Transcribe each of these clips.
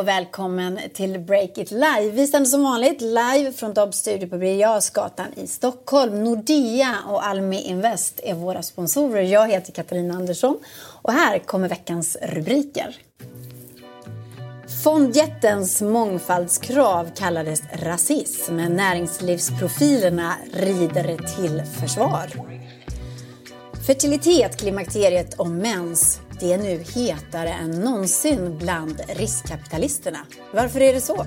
och välkommen till Break It Live. Vi sänder som vanligt live från Dobbs Studio på Birger i Stockholm. Nordea och Almi Invest är våra sponsorer. Jag heter Katarina Andersson och här kommer veckans rubriker. Fondjättens mångfaldskrav kallades rasism. Näringslivsprofilerna rider till försvar. Fertilitet, klimakteriet och mens det är nu hetare än någonsin bland riskkapitalisterna. Varför är det så?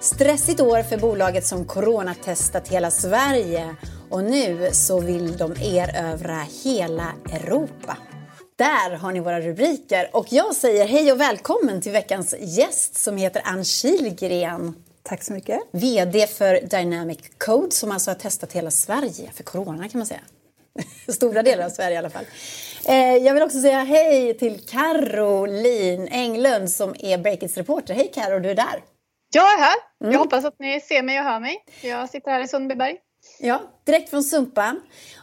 Stressigt år för bolaget som coronatestat hela Sverige och nu så vill de erövra hela Europa. Där har ni våra rubriker och jag säger hej och välkommen till veckans gäst som heter Ann Kilgren. Tack så mycket. VD för Dynamic Code som alltså har testat hela Sverige för corona kan man säga. Stora delar av Sverige i alla fall. Eh, jag vill också säga hej till Caroline Englund som är Breakits reporter. Hej Caro, du är där. Jag är här. Mm. Jag hoppas att ni ser mig och hör mig. Jag sitter här i Sundbyberg. Ja, direkt från Sumpan.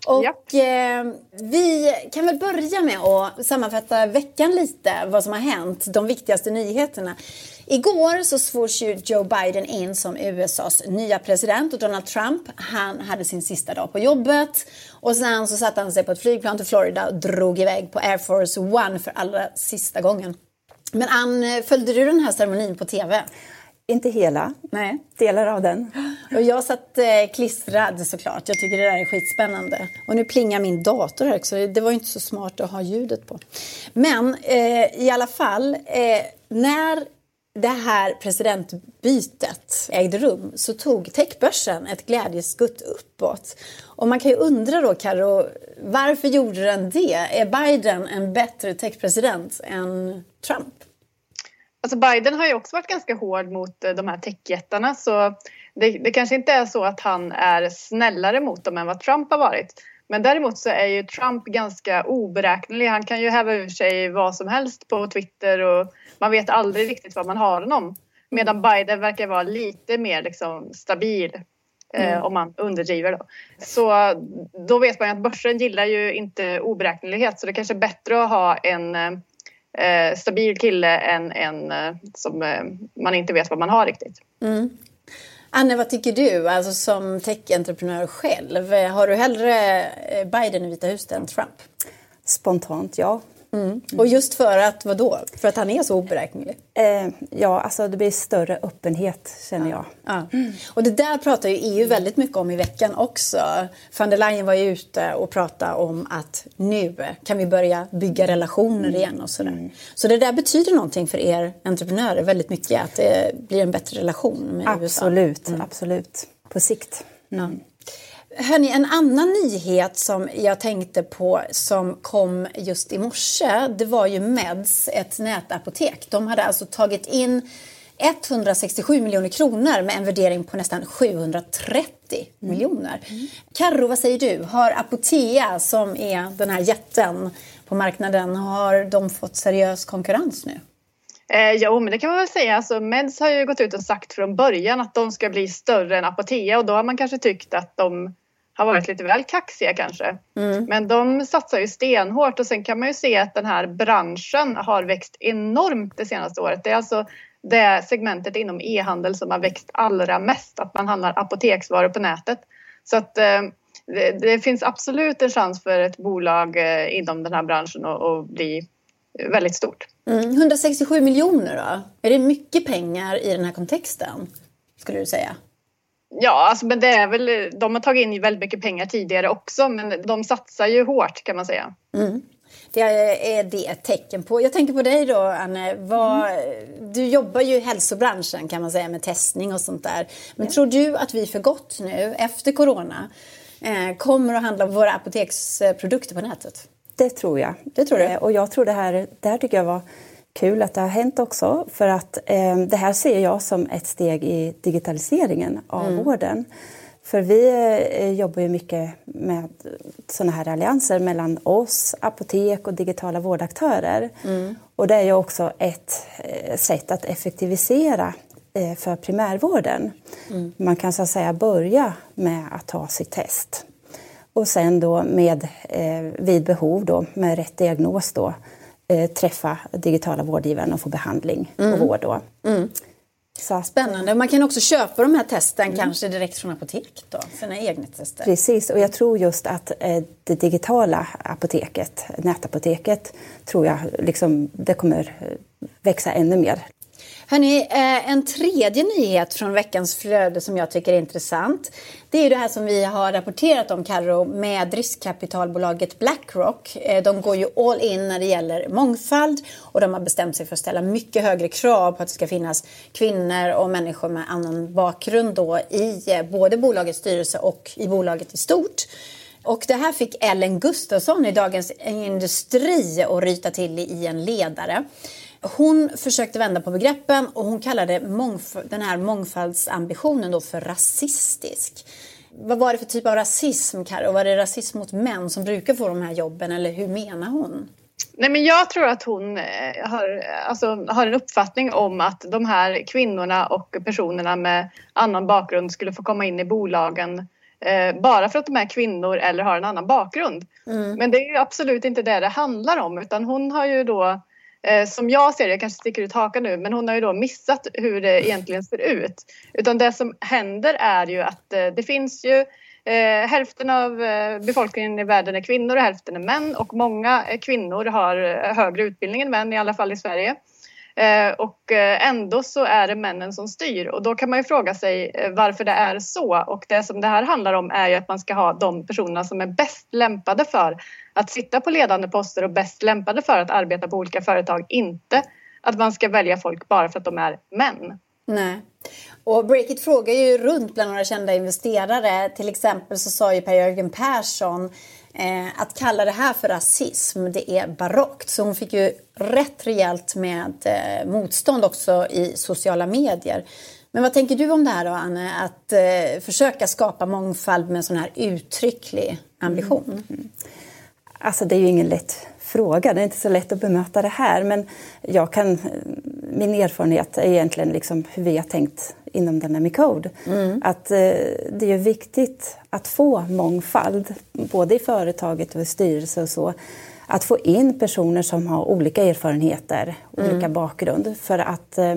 Och eh, vi kan väl börja med att sammanfatta veckan lite, vad som har hänt, de viktigaste nyheterna. Igår så svors ju Joe Biden in som USAs nya president och Donald Trump, han hade sin sista dag på jobbet och sen så satte han sig på ett flygplan till Florida och drog iväg på Air Force One för allra sista gången. Men Ann, följde du den här ceremonin på TV? Inte hela, Nej. delar av den. Och jag satt eh, klistrad såklart. Jag tycker det där är skitspännande. Och nu plingar min dator här också. Det var inte så smart att ha ljudet på. Men eh, i alla fall, eh, när det här presidentbytet ägde rum så tog techbörsen ett glädjeskutt uppåt. Och man kan ju undra då, Karo, varför gjorde den det? Är Biden en bättre techpresident än Trump? Alltså Biden har ju också varit ganska hård mot eh, de här techjättarna så det, det kanske inte är så att han är snällare mot dem än vad Trump har varit. Men däremot så är ju Trump ganska oberäknelig. Han kan ju häva ur sig vad som helst på Twitter och man vet aldrig riktigt vad man har honom. Medan Biden verkar vara lite mer liksom stabil eh, mm. om man underdriver. Då. Så då vet man ju att börsen gillar ju inte oberäknelighet så det kanske är bättre att ha en eh, stabil kille än en eh, som eh, man inte vet vad man har riktigt. Mm. Anne, vad tycker du alltså som tech-entreprenör själv? Har du hellre eh, Biden i Vita huset än Trump? Spontant, ja. Mm. Och just för att, vad då? För att han är så oberäknelig? Eh, ja, alltså det blir större öppenhet känner jag. Ja. Mm. Och det där pratar ju EU väldigt mycket om i veckan också. Van der Leyen var ju ute och pratade om att nu kan vi börja bygga relationer mm. igen och sådär. Mm. Så det där betyder någonting för er entreprenörer väldigt mycket, att det blir en bättre relation med absolut, USA. Absolut, mm. absolut. På sikt. Mm. Hörni, en annan nyhet som jag tänkte på som kom just i morse, det var ju Meds, ett nätapotek. De hade alltså tagit in 167 miljoner kronor med en värdering på nästan 730 mm. miljoner. Mm. Karro, vad säger du? Har Apotea, som är den här jätten på marknaden, har de fått seriös konkurrens nu? Eh, jo, men det kan man väl säga. Alltså, Meds har ju gått ut och sagt från början att de ska bli större än Apotea och då har man kanske tyckt att de har varit lite väl kaxiga kanske. Mm. Men de satsar ju stenhårt och sen kan man ju se att den här branschen har växt enormt det senaste året. Det är alltså det segmentet inom e-handel som har växt allra mest, att man handlar apoteksvaror på nätet. Så att eh, det, det, finns absolut en chans för ett bolag eh, inom den här branschen att bli väldigt stort. Mm. 167 miljoner då? Är det mycket pengar i den här kontexten? Skulle du säga? Ja, alltså, men det är väl, de har tagit in väldigt mycket pengar tidigare också men de satsar ju hårt kan man säga. Mm. Det är det ett tecken på. Jag tänker på dig då, Anne. Vad, mm. Du jobbar ju i hälsobranschen kan man säga med testning och sånt där. Men ja. tror du att vi för gott nu, efter corona, eh, kommer att handla om våra apoteksprodukter på nätet? Det tror jag. Det tror du? Eh, och jag tror det här, det här tycker jag var kul att det har hänt också för att eh, det här ser jag som ett steg i digitaliseringen av mm. vården. För vi eh, jobbar ju mycket med sådana här allianser mellan oss, apotek och digitala vårdaktörer. Mm. Och det är ju också ett eh, sätt att effektivisera eh, för primärvården. Mm. Man kan så att säga börja med att ta sitt test och sen då med, vid behov då, med rätt diagnos då, eh, träffa digitala vårdgivaren och få behandling och vård. Då. Så. Spännande. Man kan också köpa de här testen mm. kanske direkt från apotek då, sina egna tester. Precis, och jag tror just att eh, det digitala apoteket, nätapoteket, tror jag liksom, det kommer växa ännu mer. Hörrni, eh, en tredje nyhet från veckans flöde som jag tycker är intressant. Det är det här som vi har rapporterat om, Carro, med riskkapitalbolaget Blackrock. Eh, de går ju all in när det gäller mångfald och de har bestämt sig för att ställa mycket högre krav på att det ska finnas kvinnor och människor med annan bakgrund då i eh, både bolagets styrelse och i bolaget i stort. Och det här fick Ellen Gustafsson i Dagens Industri att ryta till i en ledare. Hon försökte vända på begreppen och hon kallade den här mångfaldsambitionen då för rasistisk. Vad var det för typ av rasism, Karo? Var det rasism mot män som brukar få de här jobben eller hur menar hon? Nej, men jag tror att hon eh, har, alltså, har en uppfattning om att de här kvinnorna och personerna med annan bakgrund skulle få komma in i bolagen eh, bara för att de är kvinnor eller har en annan bakgrund. Mm. Men det är absolut inte det det handlar om utan hon har ju då Eh, som jag ser det, jag kanske sticker ut hakan nu, men hon har ju då missat hur det egentligen ser ut. Utan det som händer är ju att eh, det finns ju eh, hälften av eh, befolkningen i världen är kvinnor och hälften är män och många eh, kvinnor har eh, högre utbildning än män, i alla fall i Sverige. Eh, och eh, ändå så är det männen som styr och då kan man ju fråga sig eh, varför det är så. Och det som det här handlar om är ju att man ska ha de personerna som är bäst lämpade för att sitta på ledande poster och bäst lämpade för att arbeta på olika företag. Inte att man ska välja folk bara för att de är män. Nej. Och Breakit frågar ju runt bland några kända investerare. Till exempel så sa ju Per-Jörgen Persson Eh, att kalla det här för rasism, det är barockt. Så hon fick ju rätt rejält med eh, motstånd också i sociala medier. Men vad tänker du om det här då, Anne? Att eh, försöka skapa mångfald med en sån här uttrycklig ambition? Mm. mm. Alltså det är ju ingen lätt fråga. Det är inte så lätt att bemöta det här. Men jag kan, eh, min erfarenhet är egentligen liksom hur vi har tänkt inom Dynamic Code. Mm. Att eh, det är viktigt att få mångfald, både i företaget och i styrelse och så. Att få in personer som har olika erfarenheter, mm. olika bakgrund. För att eh,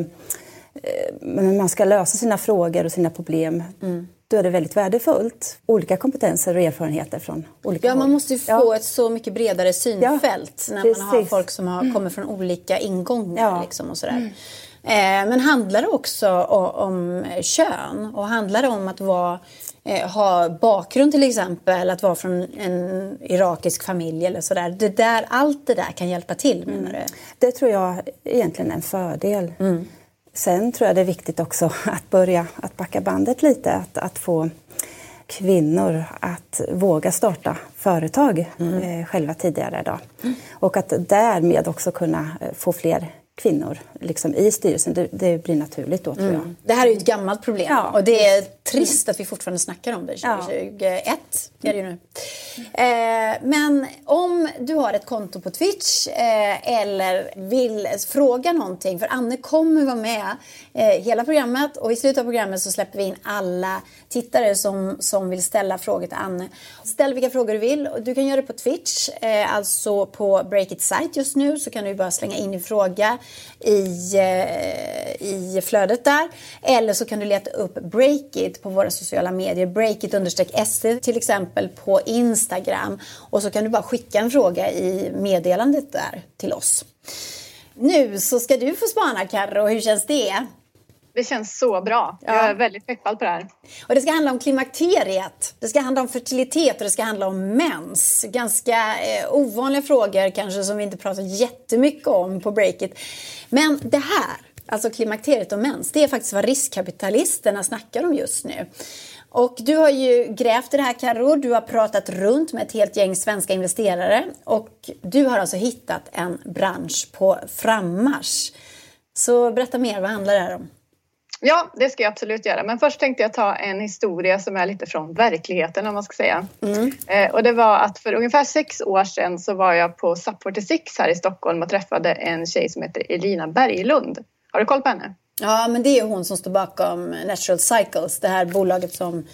man ska lösa sina frågor och sina problem mm då är det väldigt värdefullt. Olika kompetenser och erfarenheter från olika Ja, man måste ju få ja. ett så mycket bredare synfält ja, när precis. man har folk som har, kommer från olika ingångar. Ja. Liksom och sådär. Mm. Eh, men handlar det också om, om kön och handlar det om att vara, eh, ha bakgrund till exempel, att vara från en irakisk familj eller sådär. Det där, allt det där kan hjälpa till menar du? Mm. Det tror jag egentligen är en fördel. Mm. Sen tror jag det är viktigt också att börja att backa bandet lite, att, att få kvinnor att våga starta företag mm. eh, själva tidigare. Då. Mm. Och att därmed också kunna eh, få fler kvinnor liksom, i styrelsen. Det, det blir naturligt då, tror jag. Mm. Det här är ju ett gammalt problem ja. och det är trist att vi fortfarande snackar om det 2021. Ja. Är det ju nu. Eh, men om du har ett konto på Twitch eh, eller vill fråga någonting, för Anne kommer vara med eh, hela programmet och i slutet av programmet så släpper vi in alla tittare som, som vill ställa frågor till Anne. Ställ vilka frågor du vill. Du kan göra det på Twitch, alltså på Breakit site just nu så kan du bara slänga in din fråga i, i flödet där. Eller så kan du leta upp Breakit på våra sociala medier. Breakit se till exempel på Instagram. Och så kan du bara skicka en fråga i meddelandet där till oss. Nu så ska du få spana Carro, hur känns det? Det känns så bra. Ja. Jag är väldigt peppad på det här. Och det ska handla om klimakteriet, det ska handla om fertilitet och det ska handla om mens. Ganska eh, ovanliga frågor kanske som vi inte pratar jättemycket om på breaket. Men det här, alltså klimakteriet och mens, det är faktiskt vad riskkapitalisterna snackar om just nu. Och du har ju grävt i det här Carro, du har pratat runt med ett helt gäng svenska investerare och du har alltså hittat en bransch på frammarsch. Så berätta mer, vad handlar det här om? Ja, det ska jag absolut göra. Men först tänkte jag ta en historia som är lite från verkligheten om man ska säga. Mm. Eh, och det var att för ungefär sex år sedan så var jag på SUP 46 här i Stockholm och träffade en tjej som heter Elina Berglund. Har du koll på henne? Ja, men det är hon som står bakom Natural Cycles, det här bolaget som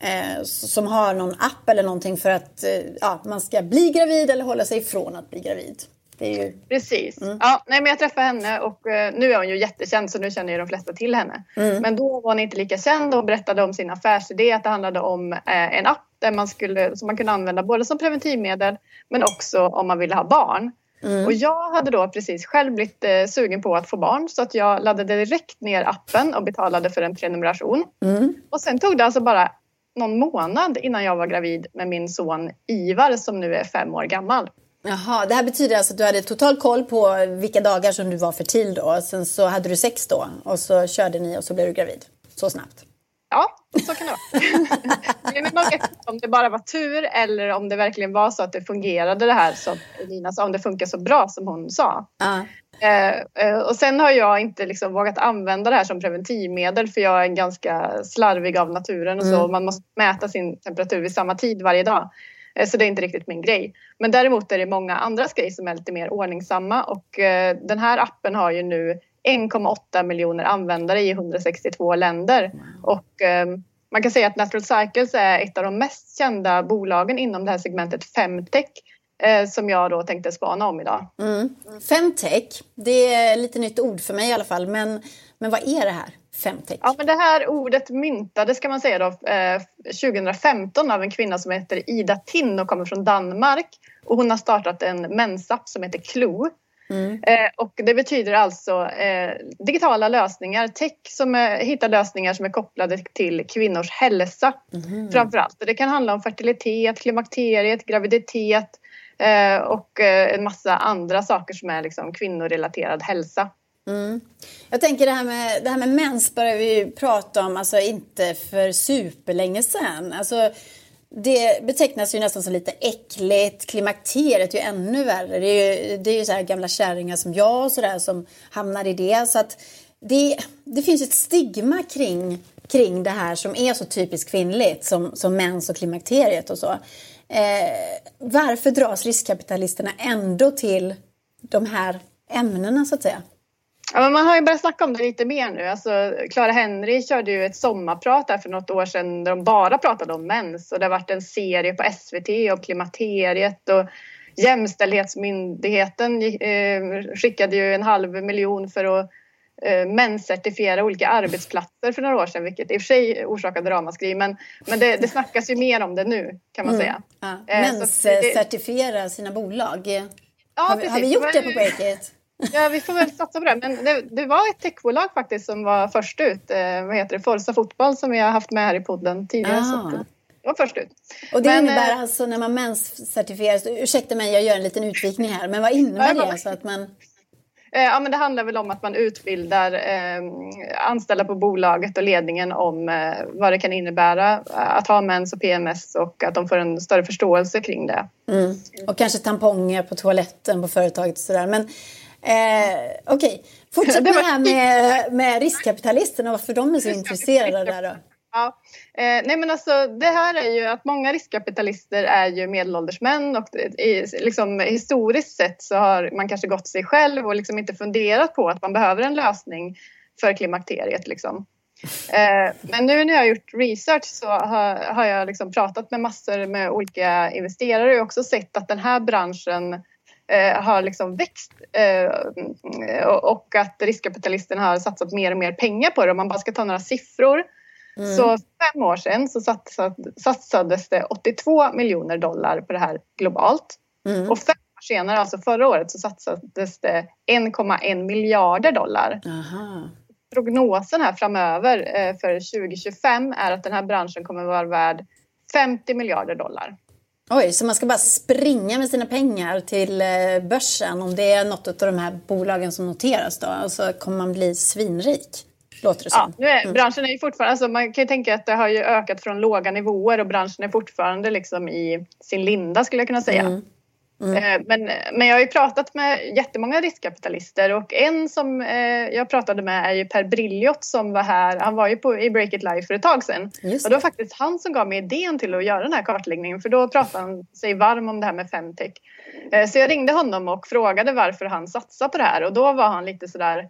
eh, som har någon app eller någonting för att eh, ja, man ska bli gravid eller hålla sig ifrån att bli gravid. Ju... Precis. Mm. Ja, nej, men jag träffade henne och uh, nu är hon ju jättekänd så nu känner ju de flesta till henne. Mm. Men då var hon inte lika känd och berättade om sin affärsidé att det handlade om en app där man skulle, som man kunde använda både som preventivmedel men också om man ville ha barn. Mm. Och jag hade då precis själv blivit eh, sugen på att få barn så att jag laddade direkt ner appen och betalade för en prenumeration. Mm. Och sen tog det alltså bara någon månad innan jag var gravid med min son Ivar som nu är fem år gammal. Jaha, det här betyder alltså att du hade total koll på vilka dagar som du var fertil då. Sen så hade du sex då och så körde ni och så blev du gravid. Så snabbt. Ja, så kan det vara. Jag vet inte om det bara var tur eller om det verkligen var så att det fungerade det här som Elina sa, om det funkar så bra som hon sa. Uh. Eh, och sen har jag inte liksom vågat använda det här som preventivmedel för jag är ganska slarvig av naturen och så. Mm. Man måste mäta sin temperatur vid samma tid varje dag. Eh, så det är inte riktigt min grej. Men däremot är det många andras grejer som är lite mer ordningsamma och eh, den här appen har ju nu 1,8 miljoner användare i 162 länder. Och eh, man kan säga att Natural Cycles är ett av de mest kända bolagen inom det här segmentet Femtech eh, som jag då tänkte spana om idag. Mm. Femtech, det är lite nytt ord för mig i alla fall. Men, men vad är det här? Femtech? Ja, men det här ordet myntades kan man säga då, eh, 2015 av en kvinna som heter Ida Tinn och kommer från Danmark. Och hon har startat en mensapp som heter Clue Mm. Eh, och det betyder alltså eh, digitala lösningar, tech som eh, hittar lösningar som är kopplade till kvinnors hälsa mm. framför allt. Det kan handla om fertilitet, klimakteriet, graviditet eh, och eh, en massa andra saker som är liksom kvinnorelaterad hälsa. Mm. Jag tänker det här med, det här med mens började vi prata om, alltså inte för superlänge sedan. Alltså, det betecknas ju nästan som lite äckligt. Klimakteriet är ju ännu värre. Det är ju, det är ju så här gamla kärringar som jag och sådär som hamnar i det. Så att det, det finns ett stigma kring, kring det här som är så typiskt kvinnligt som, som mens och klimakteriet och så. Eh, varför dras riskkapitalisterna ändå till de här ämnena så att säga? Ja, men man har ju börjat snacka om det lite mer nu. Alltså, Clara Henry körde ju ett sommarprat här för något år sedan där de bara pratade om mens och det har varit en serie på SVT om klimakteriet och Jämställdhetsmyndigheten eh, skickade ju en halv miljon för att eh, menscertifiera olika arbetsplatser för några år sedan vilket i och för sig orsakade ramaskri men, men det, det snackas ju mer om det nu kan man mm. säga. Ja. Eh, menscertifiera sina bolag. Ja, har, vi, har vi gjort det på Breakit? Ja, vi får väl satsa på det. Men det, det, var ett techbolag faktiskt som var först ut. Eh, vad heter det? Forza Fotboll som vi har haft med här i podden tidigare. Ah. Så det var först ut. Och det men, innebär eh, alltså när man menscertifieras, ursäkta mig jag gör en liten utvikning här, men vad innebär det? Alltså att man... Eh, ja, men det handlar väl om att man utbildar eh, anställda på bolaget och ledningen om eh, vad det kan innebära att ha mens och PMS och att de får en större förståelse kring det. Mm. Och kanske tamponger på toaletten på företaget och sådär. Men Eh, Okej, okay. fortsätt med det här med, med riskkapitalisterna och varför de är så intresserade där då. Ja. Eh, nej men alltså det här är ju att många riskkapitalister är ju medelålders män och i, liksom, historiskt sett så har man kanske gått sig själv och liksom inte funderat på att man behöver en lösning för klimakteriet. Liksom. Eh, men nu när jag har gjort research så har, har jag liksom pratat med massor med olika investerare och också sett att den här branschen har liksom växt eh, och att riskkapitalisterna har satsat mer och mer pengar på det. Om man bara ska ta några siffror. Mm. Så fem år sedan så satsades det 82 miljoner dollar på det här globalt. Mm. Och fem år senare, alltså förra året, så satsades det 1,1 miljarder dollar. Aha. Prognosen här framöver eh, för 2025 är att den här branschen kommer vara värd 50 miljarder dollar. Oj, så man ska bara springa med sina pengar till eh, börsen om det är något av de här bolagen som noteras då? Och så kommer man bli svinrik? Låter det som. Ja, nu är, mm. branschen är ju fortfarande, alltså man kan ju tänka att det har ju ökat från låga nivåer och branschen är fortfarande liksom i sin linda skulle jag kunna säga. Mm. Mm. Eh, men, men jag har ju pratat med jättemånga riskkapitalister och en som eh, jag pratade med är ju Per Brilliot som var här. Han var ju på, i Break It Live för ett tag sedan. Just. Och det var faktiskt han som gav mig idén till att göra den här kartläggningen för då pratade han sig varm om det här med femtech. Eh, så jag ringde honom och frågade varför han satsar på det här och då var han lite sådär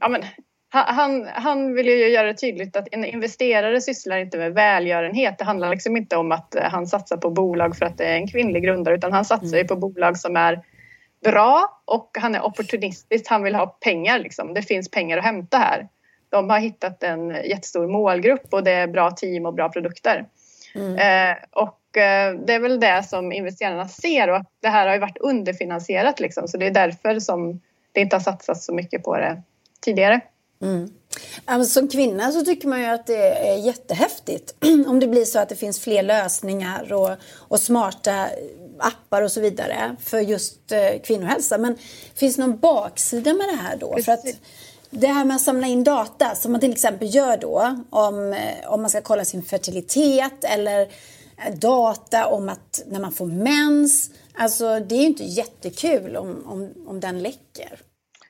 ja, men, han, han vill ju göra det tydligt att en investerare sysslar inte med välgörenhet. Det handlar liksom inte om att han satsar på bolag för att det är en kvinnlig grundare utan han satsar ju mm. på bolag som är bra och han är opportunistisk. Han vill ha pengar liksom. Det finns pengar att hämta här. De har hittat en jättestor målgrupp och det är bra team och bra produkter. Mm. Eh, och eh, det är väl det som investerarna ser och det här har ju varit underfinansierat liksom. Så det är därför som det inte har satsats så mycket på det tidigare. Mm. Som kvinna så tycker man ju att det är jättehäftigt om det blir så att det finns fler lösningar och, och smarta appar och så vidare för just eh, kvinnohälsa. Men finns det någon baksida med det här då? För att det här med att samla in data som man till exempel gör då om, eh, om man ska kolla sin fertilitet eller eh, data om att när man får mens. Alltså det är ju inte jättekul om, om, om den läcker.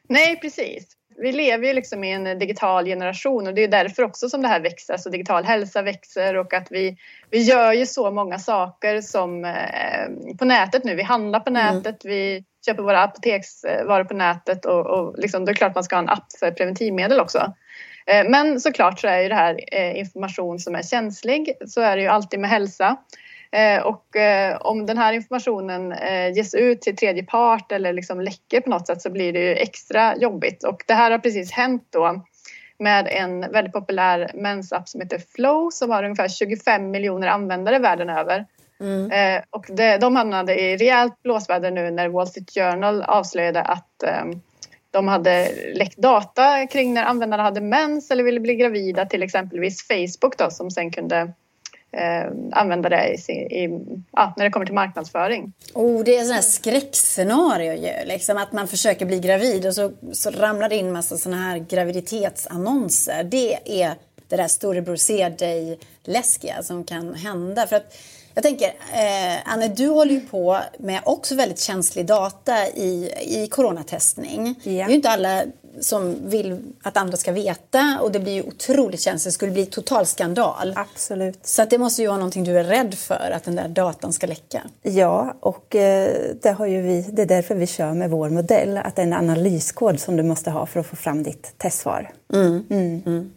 Nej, precis vi lever ju liksom i en digital generation och det är därför också som det här växer. Alltså digital hälsa växer och att vi, vi gör ju så många saker som eh, på nätet nu. Vi handlar på mm. nätet, mm. vi köper våra apoteksvaror på nätet och, och liksom, det är klart man ska ha en app för preventivmedel också. Eh, men såklart så är ju det här eh, information som är känslig. Så är det ju alltid med hälsa. Eh, och eh, om den här informationen eh, ges ut till tredje part eller liksom läcker på något sätt så blir det ju extra jobbigt. Och det här har precis hänt då med en väldigt populär mensapp som heter Flow som har ungefär 25 miljoner användare världen över. Mm. och det, de hamnade i rejält blåsväder nu när Wall Street Journal avslöjade att de hade läckt data kring när användarna hade mens eller ville bli gravida till exempelvis Facebook då som sen kunde eh, använda det i, i, ja, när det kommer till marknadsföring. Oh, det är ett skräckscenario ju, liksom att man försöker bli gravid och så, så ramlar det in massa sådana här graviditetsannonser. Det är det där storebror ser dig-läskiga som kan hända. För att jag tänker, eh, Anne, du håller ju på med också väldigt känslig data i, i coronatestning. Ja. Det är ju inte alla som vill att andra ska veta och det blir ju otroligt känsligt. Det skulle bli total skandal. Absolut. Så att det måste ju vara någonting du är rädd för, att den där datan ska läcka. Ja, och eh, det, har ju vi, det är därför vi kör med vår modell, att det är en analyskod som du måste ha för att få fram ditt testsvar. Mm. Mm. Mm.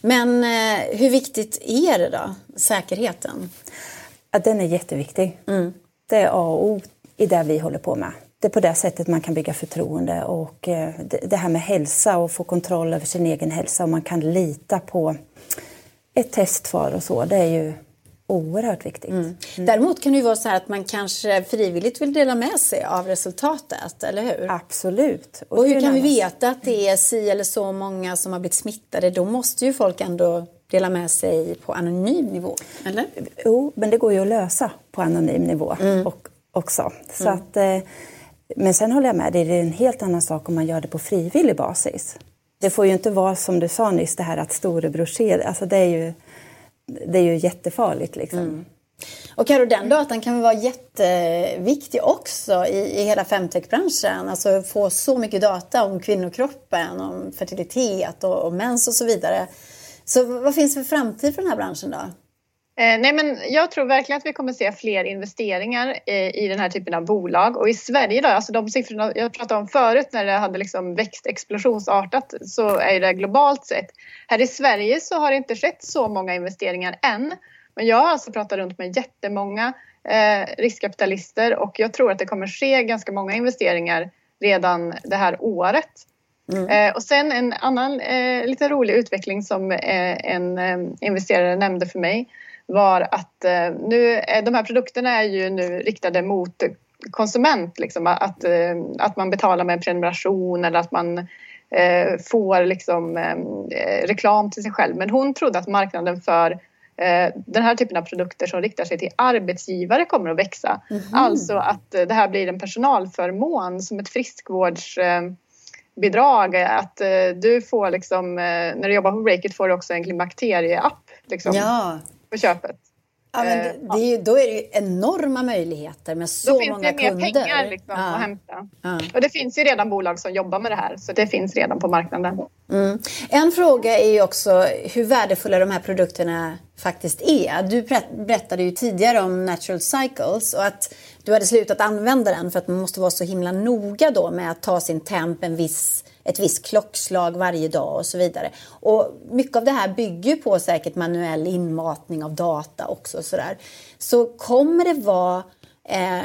Men eh, hur viktigt är det då, säkerheten? Ja, den är jätteviktig. Mm. Det är A och O i det vi håller på med det är på det sättet man kan bygga förtroende och eh, det här med hälsa och få kontroll över sin egen hälsa och man kan lita på ett testsvar och så, det är ju oerhört viktigt. Mm. Mm. Däremot kan det ju vara så här att man kanske frivilligt vill dela med sig av resultatet, eller hur? Absolut. Och, och hur kan vi veta att det är si eller så många som har blivit smittade? Då måste ju folk ändå dela med sig på anonym nivå, eller? Jo, men det går ju att lösa på anonym nivå mm. och, också. Så mm. att eh, men sen håller jag med, dig, det är en helt annan sak om man gör det på frivillig basis. Det får ju inte vara som du sa nyss, det här att storebror ser, alltså det är ju, det är ju jättefarligt liksom. Mm. Och Karo, den datan kan vara jätteviktig också i, i hela femtech-branschen. Alltså få så mycket data om kvinnokroppen, om fertilitet och, och mens och så vidare. Så vad finns det för framtid för den här branschen då? Eh, nej men jag tror verkligen att vi kommer se fler investeringar i, den här typen av bolag och i Sverige då, alltså de siffrorna jag pratade om förut när det hade liksom växt explosionsartat så är det globalt sett. Här i Sverige så har det inte skett så många investeringar än. Men jag har alltså pratat runt med jättemånga eh, riskkapitalister och jag tror att det kommer ske ganska många investeringar redan det här året. Mm. Eh, och sen en annan eh, lite rolig utveckling som eh, en eh, investerare nämnde för mig var att eh, nu, är, de här produkterna är ju nu riktade mot konsument, liksom, att, eh, att man betalar med en prenumeration eller att man eh, får liksom, reklam till sig själv. Men hon trodde att marknaden för den här typen av produkter som riktar sig till arbetsgivare kommer att växa. Mm -hmm. Alltså att det här blir en personalförmån som ett friskvårdsbidrag. Att du får liksom, när du jobbar på Breakit får du också en klimakterieapp. Liksom. Ja på köpet. Ja, men det, eh, det är ju, då är det ju enorma möjligheter med så många kunder. Då finns det mer pengar liksom ja. att hämta. Ja. Och det finns ju redan bolag som jobbar med det här så det finns redan på marknaden. Mm. En fråga är ju också hur värdefulla de här produkterna faktiskt är. Du berättade ju tidigare om Natural Cycles och att du hade slutat använda den för att man måste vara så himla noga då med att ta sin temp en viss ett visst klockslag varje dag och så vidare. Och mycket av det här bygger på säkert manuell inmatning av data också. Så, där. så kommer det vara eh,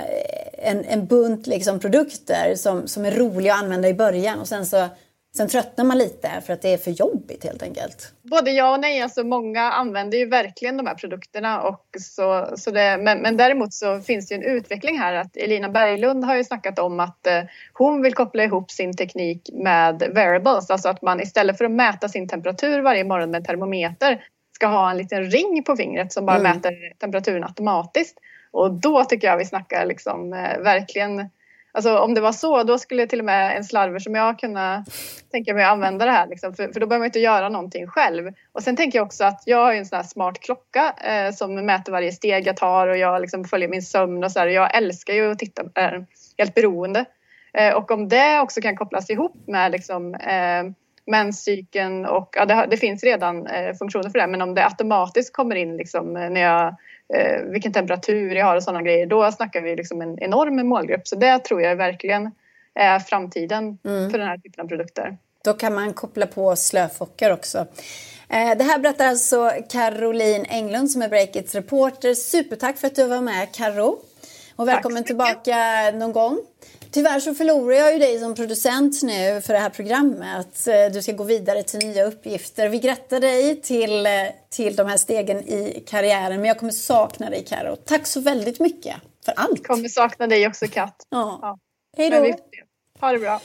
en, en bunt liksom produkter som, som är roliga att använda i början och sen så Sen tröttnar man lite för att det är för jobbigt helt enkelt. Både ja och nej. Alltså många använder ju verkligen de här produkterna. Och så, så det, men, men däremot så finns det ju en utveckling här. att Elina Berglund har ju snackat om att eh, hon vill koppla ihop sin teknik med wearables. Alltså att man istället för att mäta sin temperatur varje morgon med en termometer ska ha en liten ring på fingret som bara mm. mäter temperaturen automatiskt. Och då tycker jag vi snackar liksom eh, verkligen Alltså om det var så, då skulle till och med en slarver som jag kunna tänka mig att använda det här. Liksom, för, för, då behöver man inte göra någonting själv. Och sen tänker jag också att jag har en sån här smart klocka eh, som mäter varje steg jag tar och jag liksom följer min sömn och så här. Jag älskar ju att titta, är helt beroende. Eh, och om det också kan kopplas ihop med liksom, eh, menscykeln och ja, det, det finns redan eh, funktioner för det men om det automatiskt kommer in liksom, när jag eh, vilken temperatur jag har och sådana grejer. Då snackar vi liksom en enorm målgrupp. Så det tror jag verkligen är framtiden mm. för den här typen av produkter. Då kan man koppla på slöfockar också. Eh, det här berättar alltså Caroline Englund som är Breakits reporter. Supertack för att du var med Karo. Och välkommen tillbaka någon gång. Tyvärr så förlorar jag ju dig som producent nu för det här programmet. Eh, du ska gå vidare till nya uppgifter. Vi grattar dig till, eh, till de här stegen i karriären. Men jag kommer sakna dig Karo. Tack så väldigt mycket för allt. Jag kommer sakna dig också Kat. Ja. ja. Hej då. Ha det bra.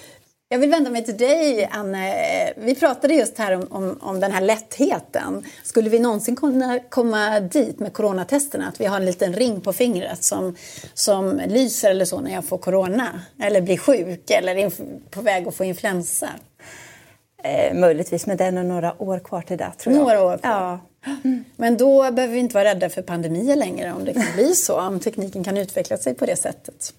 Jag vill vända mig till dig, Anne. Vi pratade just här om, om, om, den här lättheten. Skulle vi någonsin kunna komma dit med coronatesterna, att vi har en liten ring på fingret som, som lyser eller så när jag får corona, eller blir sjuk eller på väg att få influensa? Eh, möjligtvis, men det är nog några år kvar till det. Tror några jag. år kvar. Ja. Men då behöver vi inte vara rädda för pandemier längre om det kan bli så, om tekniken kan utveckla sig på det sättet.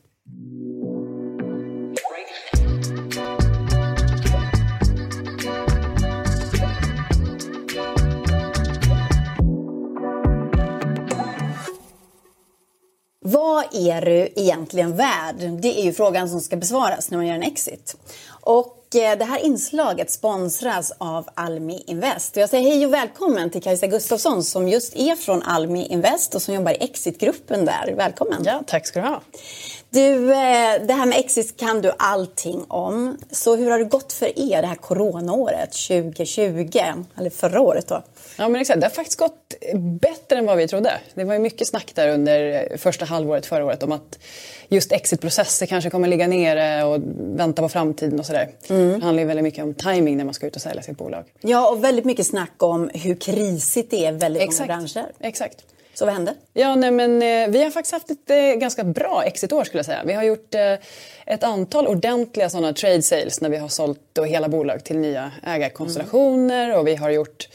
Vad är du egentligen värd? Det är ju frågan som ska besvaras när man gör en exit. Och eh, det här inslaget sponsras av Almi Invest. Jag säger hej och välkommen till Kajsa Gustafsson som just är från Almi Invest och som jobbar i exitgruppen där. Välkommen! Ja, tack ska du ha. Du, eh, det här med exit kan du allting om. Så hur har det gått för er det här coronaåret 2020? Eller förra året då? Ja men exakt, det har faktiskt gått bättre än vad vi trodde. Det var ju mycket snack där under första halvåret förra året om att just exitprocesser kanske kommer ligga nere och vänta på framtiden och sådär. Mm. Det handlar ju väldigt mycket om timing när man ska ut och sälja sitt bolag. Ja och väldigt mycket snack om hur krisigt det är i väldigt exakt. många branscher. Exakt. Så vad hände? Ja, nej, men eh, vi har faktiskt haft ett eh, ganska bra exitår skulle jag säga. Vi har gjort eh, ett antal ordentliga sådana trade sales när vi har sålt då hela bolag till nya ägarkonstellationer mm. och vi har gjort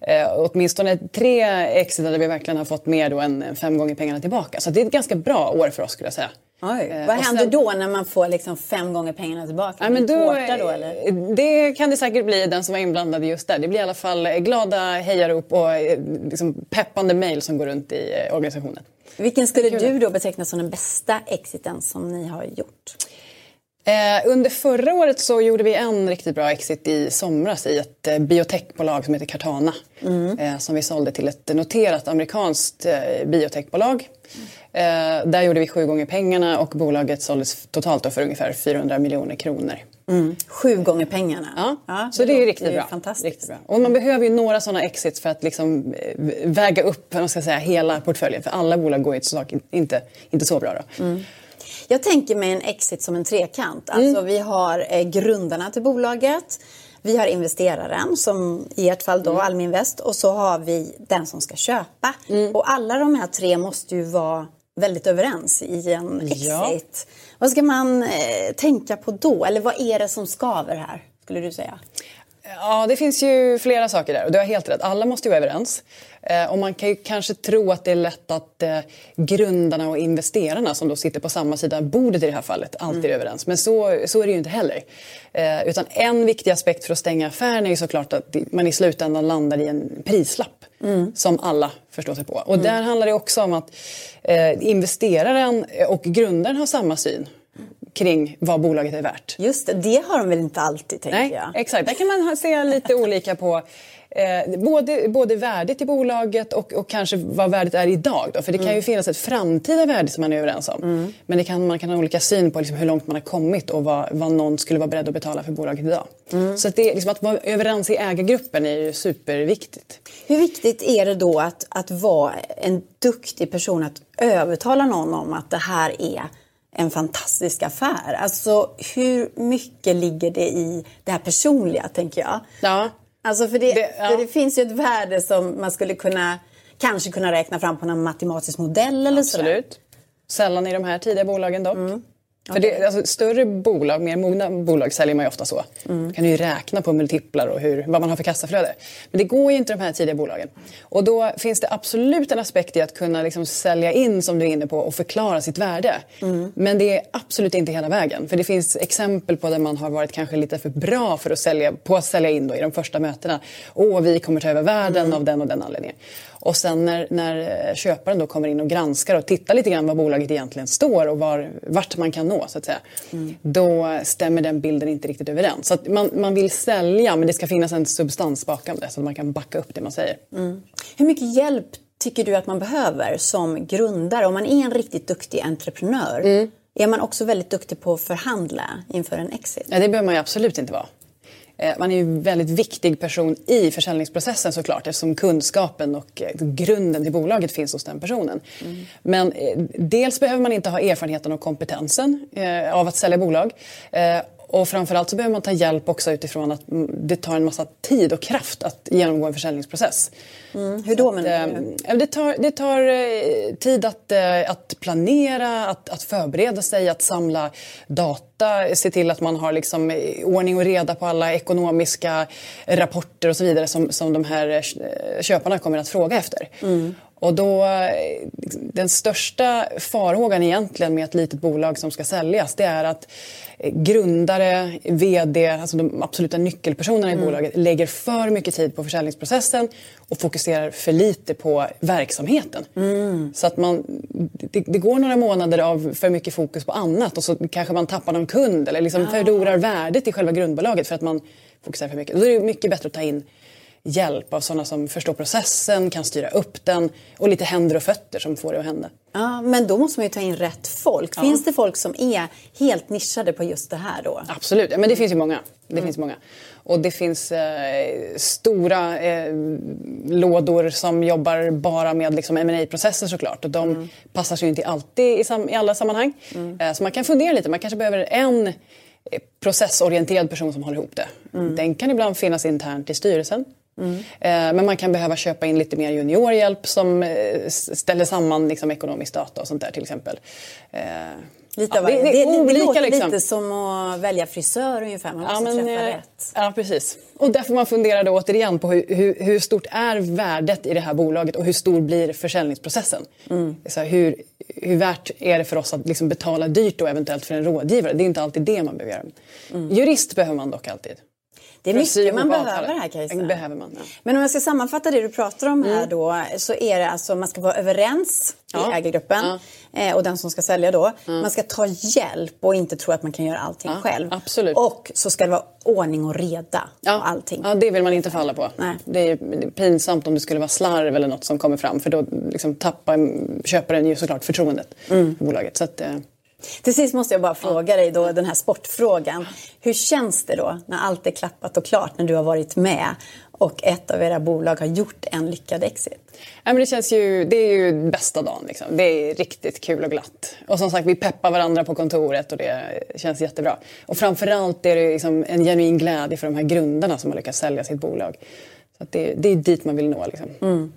eh, åtminstone tre exit där vi verkligen har fått mer då än fem gånger pengarna tillbaka. Så det är ett ganska bra år för oss skulle jag säga. Oj, eh, vad händer sen, då när man får liksom fem gånger pengarna tillbaka? Ja, men då, då eller? Det kan det säkert bli den som var inblandad just där. Det blir i alla fall glada hejarop och eh, liksom peppande mejl som går runt i eh, organisationen. Vilken skulle du då beteckna som den bästa exiten som ni har gjort? Eh, under förra året så gjorde vi en riktigt bra exit i somras i ett eh, biotechbolag som heter Cartana. Mm. Som vi sålde till ett noterat amerikanskt eh, biotechbolag. Mm. där gjorde vi sju gånger pengarna och bolaget såldes totalt för ungefär 400 miljoner kronor. Mm. Sju gånger pengarna? Ja, ja så det, är riktigt, bra. Fantastiskt. riktigt bra. Och man behöver ju några sådana exits för att liksom väga upp man ska säga, hela portföljen. För alla bolag går ju inte, inte så bra. Då. Jag tänker mig en exit som en trekant. Alltså mm. vi har eh, grundarna till bolaget. Vi har investeraren, som i ert fall då mm. Alminvest. Och så har vi den som ska köpa. Mm. Och alla de här tre måste ju vara väldigt överens i en exit. Ja. Vad ska man eh, tänka på då? Eller vad är det som skaver här, skulle du säga? Ja, det finns ju flera saker där och du har helt rätt. Alla måste ju vara överens. Eh, och man kan ju kanske tro att det är lätt att eh, grundarna och investerarna som då sitter på samma sida bordet i det här fallet alltid mm. är överens. Men så, så är det ju inte heller. Eh, utan en viktig aspekt för att stänga affären är ju såklart att man i slutändan landar i en prislapp mm. som alla förstår sig på. Och mm. där handlar det också om att investeraren och grundaren har samma syn kring vad bolaget är värt. Just det, det har de väl inte alltid tänker Nej, jag. Exakt, där kan man se lite olika på Eh, både, både värdet i bolaget och, och kanske vad värdet är idag. Då. För det kan ju mm. finnas ett framtida värde som man är överens om. Mm. Men det kan, man kan ha olika syn på liksom hur långt man har kommit och vad, vad någon skulle vara beredd att betala för bolaget idag. Mm. Så att, det, liksom, att vara överens i ägargruppen är ju superviktigt. Hur viktigt är det då att, att vara en duktig person att övertala någon om att det här är en fantastisk affär. Alltså hur mycket ligger det i det här personliga tänker jag? Ja. Alltså för det, det, ja. för det finns ju ett värde som man skulle kunna kanske kunna räkna fram på någon matematisk modell eller. Absolut. Sällan i de här tidiga bolagen dock. Mm. För det, alltså, större bolag, mer mogna bolag säljer man ju ofta så. Mm. kan ju räkna på multiplar och hur, vad man har för kassaflöde. Men det går ju inte de här tidiga bolagen. Och då finns det absolut en aspekt i att kunna liksom sälja in, som du är inne på, och förklara sitt värde. Mm. Men det är absolut inte hela vägen. För det finns exempel på där man har varit kanske lite för bra för att sälja, på att sälja in då i de första mötena. Åh, vi kommer ta över världen mm. av den och den anledningen. Och sen när, när eh, köparen då kommer in och granskar och tittar lite grann var bolaget egentligen står och var, vart man kan nå så att säga. Mm. Då stämmer den bilden inte riktigt överens. Så man, man vill sälja men det ska finnas en substans bakom det så att man kan backa upp det man säger. Mm. Hur mycket hjälp tycker du att man behöver som grundare om man är en riktigt duktig entreprenör? Mm. Är man också väldigt duktig på att förhandla inför en exit? Ja, det behöver man absolut inte vara. Eh, man är ju en väldigt viktig person i försäljningsprocessen såklart eftersom kunskapen och eh, grunden till bolaget finns hos den personen. Mm. Men eh, dels behöver man inte ha erfarenheten och kompetensen av att sälja bolag. Och framförallt så behöver man ta hjälp också utifrån att det tar en massa tid och kraft att genomgå en försäljningsprocess. Mm. Hur då menar du? Det tar, det tar tid att, att planera, att, att förbereda sig, att samla data, se till att man har liksom ordning och reda på alla ekonomiska rapporter och så vidare som, som de här köparna kommer att fråga efter. Mm. Och då, den största farhågan egentligen med ett litet bolag som ska säljas det är att grundare, VD, alltså de absoluta nyckelpersonerna mm. i bolaget lägger för mycket tid på försäljningsprocessen och fokuserar för lite på verksamheten. Mm. Så att man, det, det, går några månader av för mycket fokus på annat och så kanske man tappar någon kund eller liksom ja. förlorar värdet i själva grundbolaget för att man fokuserar för mycket. Då är det mycket bättre att ta in hjälp av sådana som förstår processen, kan styra upp den och lite händer och fötter som får det att hända. Ja, men då måste man ju ta in rätt folk. Ja. Finns det folk som är helt nischade på just det här då? Absolut, ja, men det finns ju många. Det mm. finns många. Och det finns eh, stora eh, lådor som jobbar bara med liksom, ma processer såklart. Och de mm. passar sig ju inte alltid i, sam- i alla sammanhang. Mm. Eh, så man kan fundera lite. Man kanske behöver en eh, processorienterad person som håller ihop det. Mm. Den kan ibland finnas internt i styrelsen. Mm. Men man kan behöva köpa in lite mer juniorhjälp som eh, ställer samman liksom, ekonomisk data och sånt där till exempel. Eh, lite ja, det, det, det, det, det låter liksom. lite som att välja frisör ungefär, man måste ja, men, träffa rätt. Ja, precis. Och där får man fundera då återigen på hur, hur, hur, stort är värdet i det här bolaget och hur stor blir försäljningsprocessen? Mm. Så hur, hur värt är det för oss att liksom betala dyrt då eventuellt för en rådgivare? Det är inte alltid det man behöver göra. Mm. Jurist behöver man dock alltid. Det är mycket man behöver här Kajsa. behöver man, ja. Men om jag ska sammanfatta det du pratar om här mm. då så är det alltså man ska vara överens ja. i ägargruppen ja. Eh, och den som ska sälja då. Man ska ta hjälp och inte tro att man kan göra allting själv. Absolut. Och så ska det vara ordning och reda ja. allting. Ja, det vill man inte falla på. Nej. Det är pinsamt om det skulle vara slarv eller något som kommer fram för då liksom tappar köparen ju såklart förtroendet mm. för bolaget. Så att, eh, till sist måste jag bara fråga dig då den här sportfrågan. Hur känns det då när allt är klappat och klart när du har varit med och ett av era bolag har gjort en lyckad exit? Ja, men det, känns ju, det är ju bästa dagen. Liksom. Det är riktigt kul och glatt. Och som sagt, vi peppar varandra på kontoret och det känns jättebra. Och framförallt är det liksom en genuin glädje för de här grundarna som har lyckats sälja sitt bolag. Så det, det, är dit man vill nå. Liksom. Mm.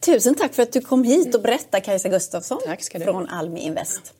Tusen tack för att du kom hit och berättade Kajsa Gustafsson från Almi Invest.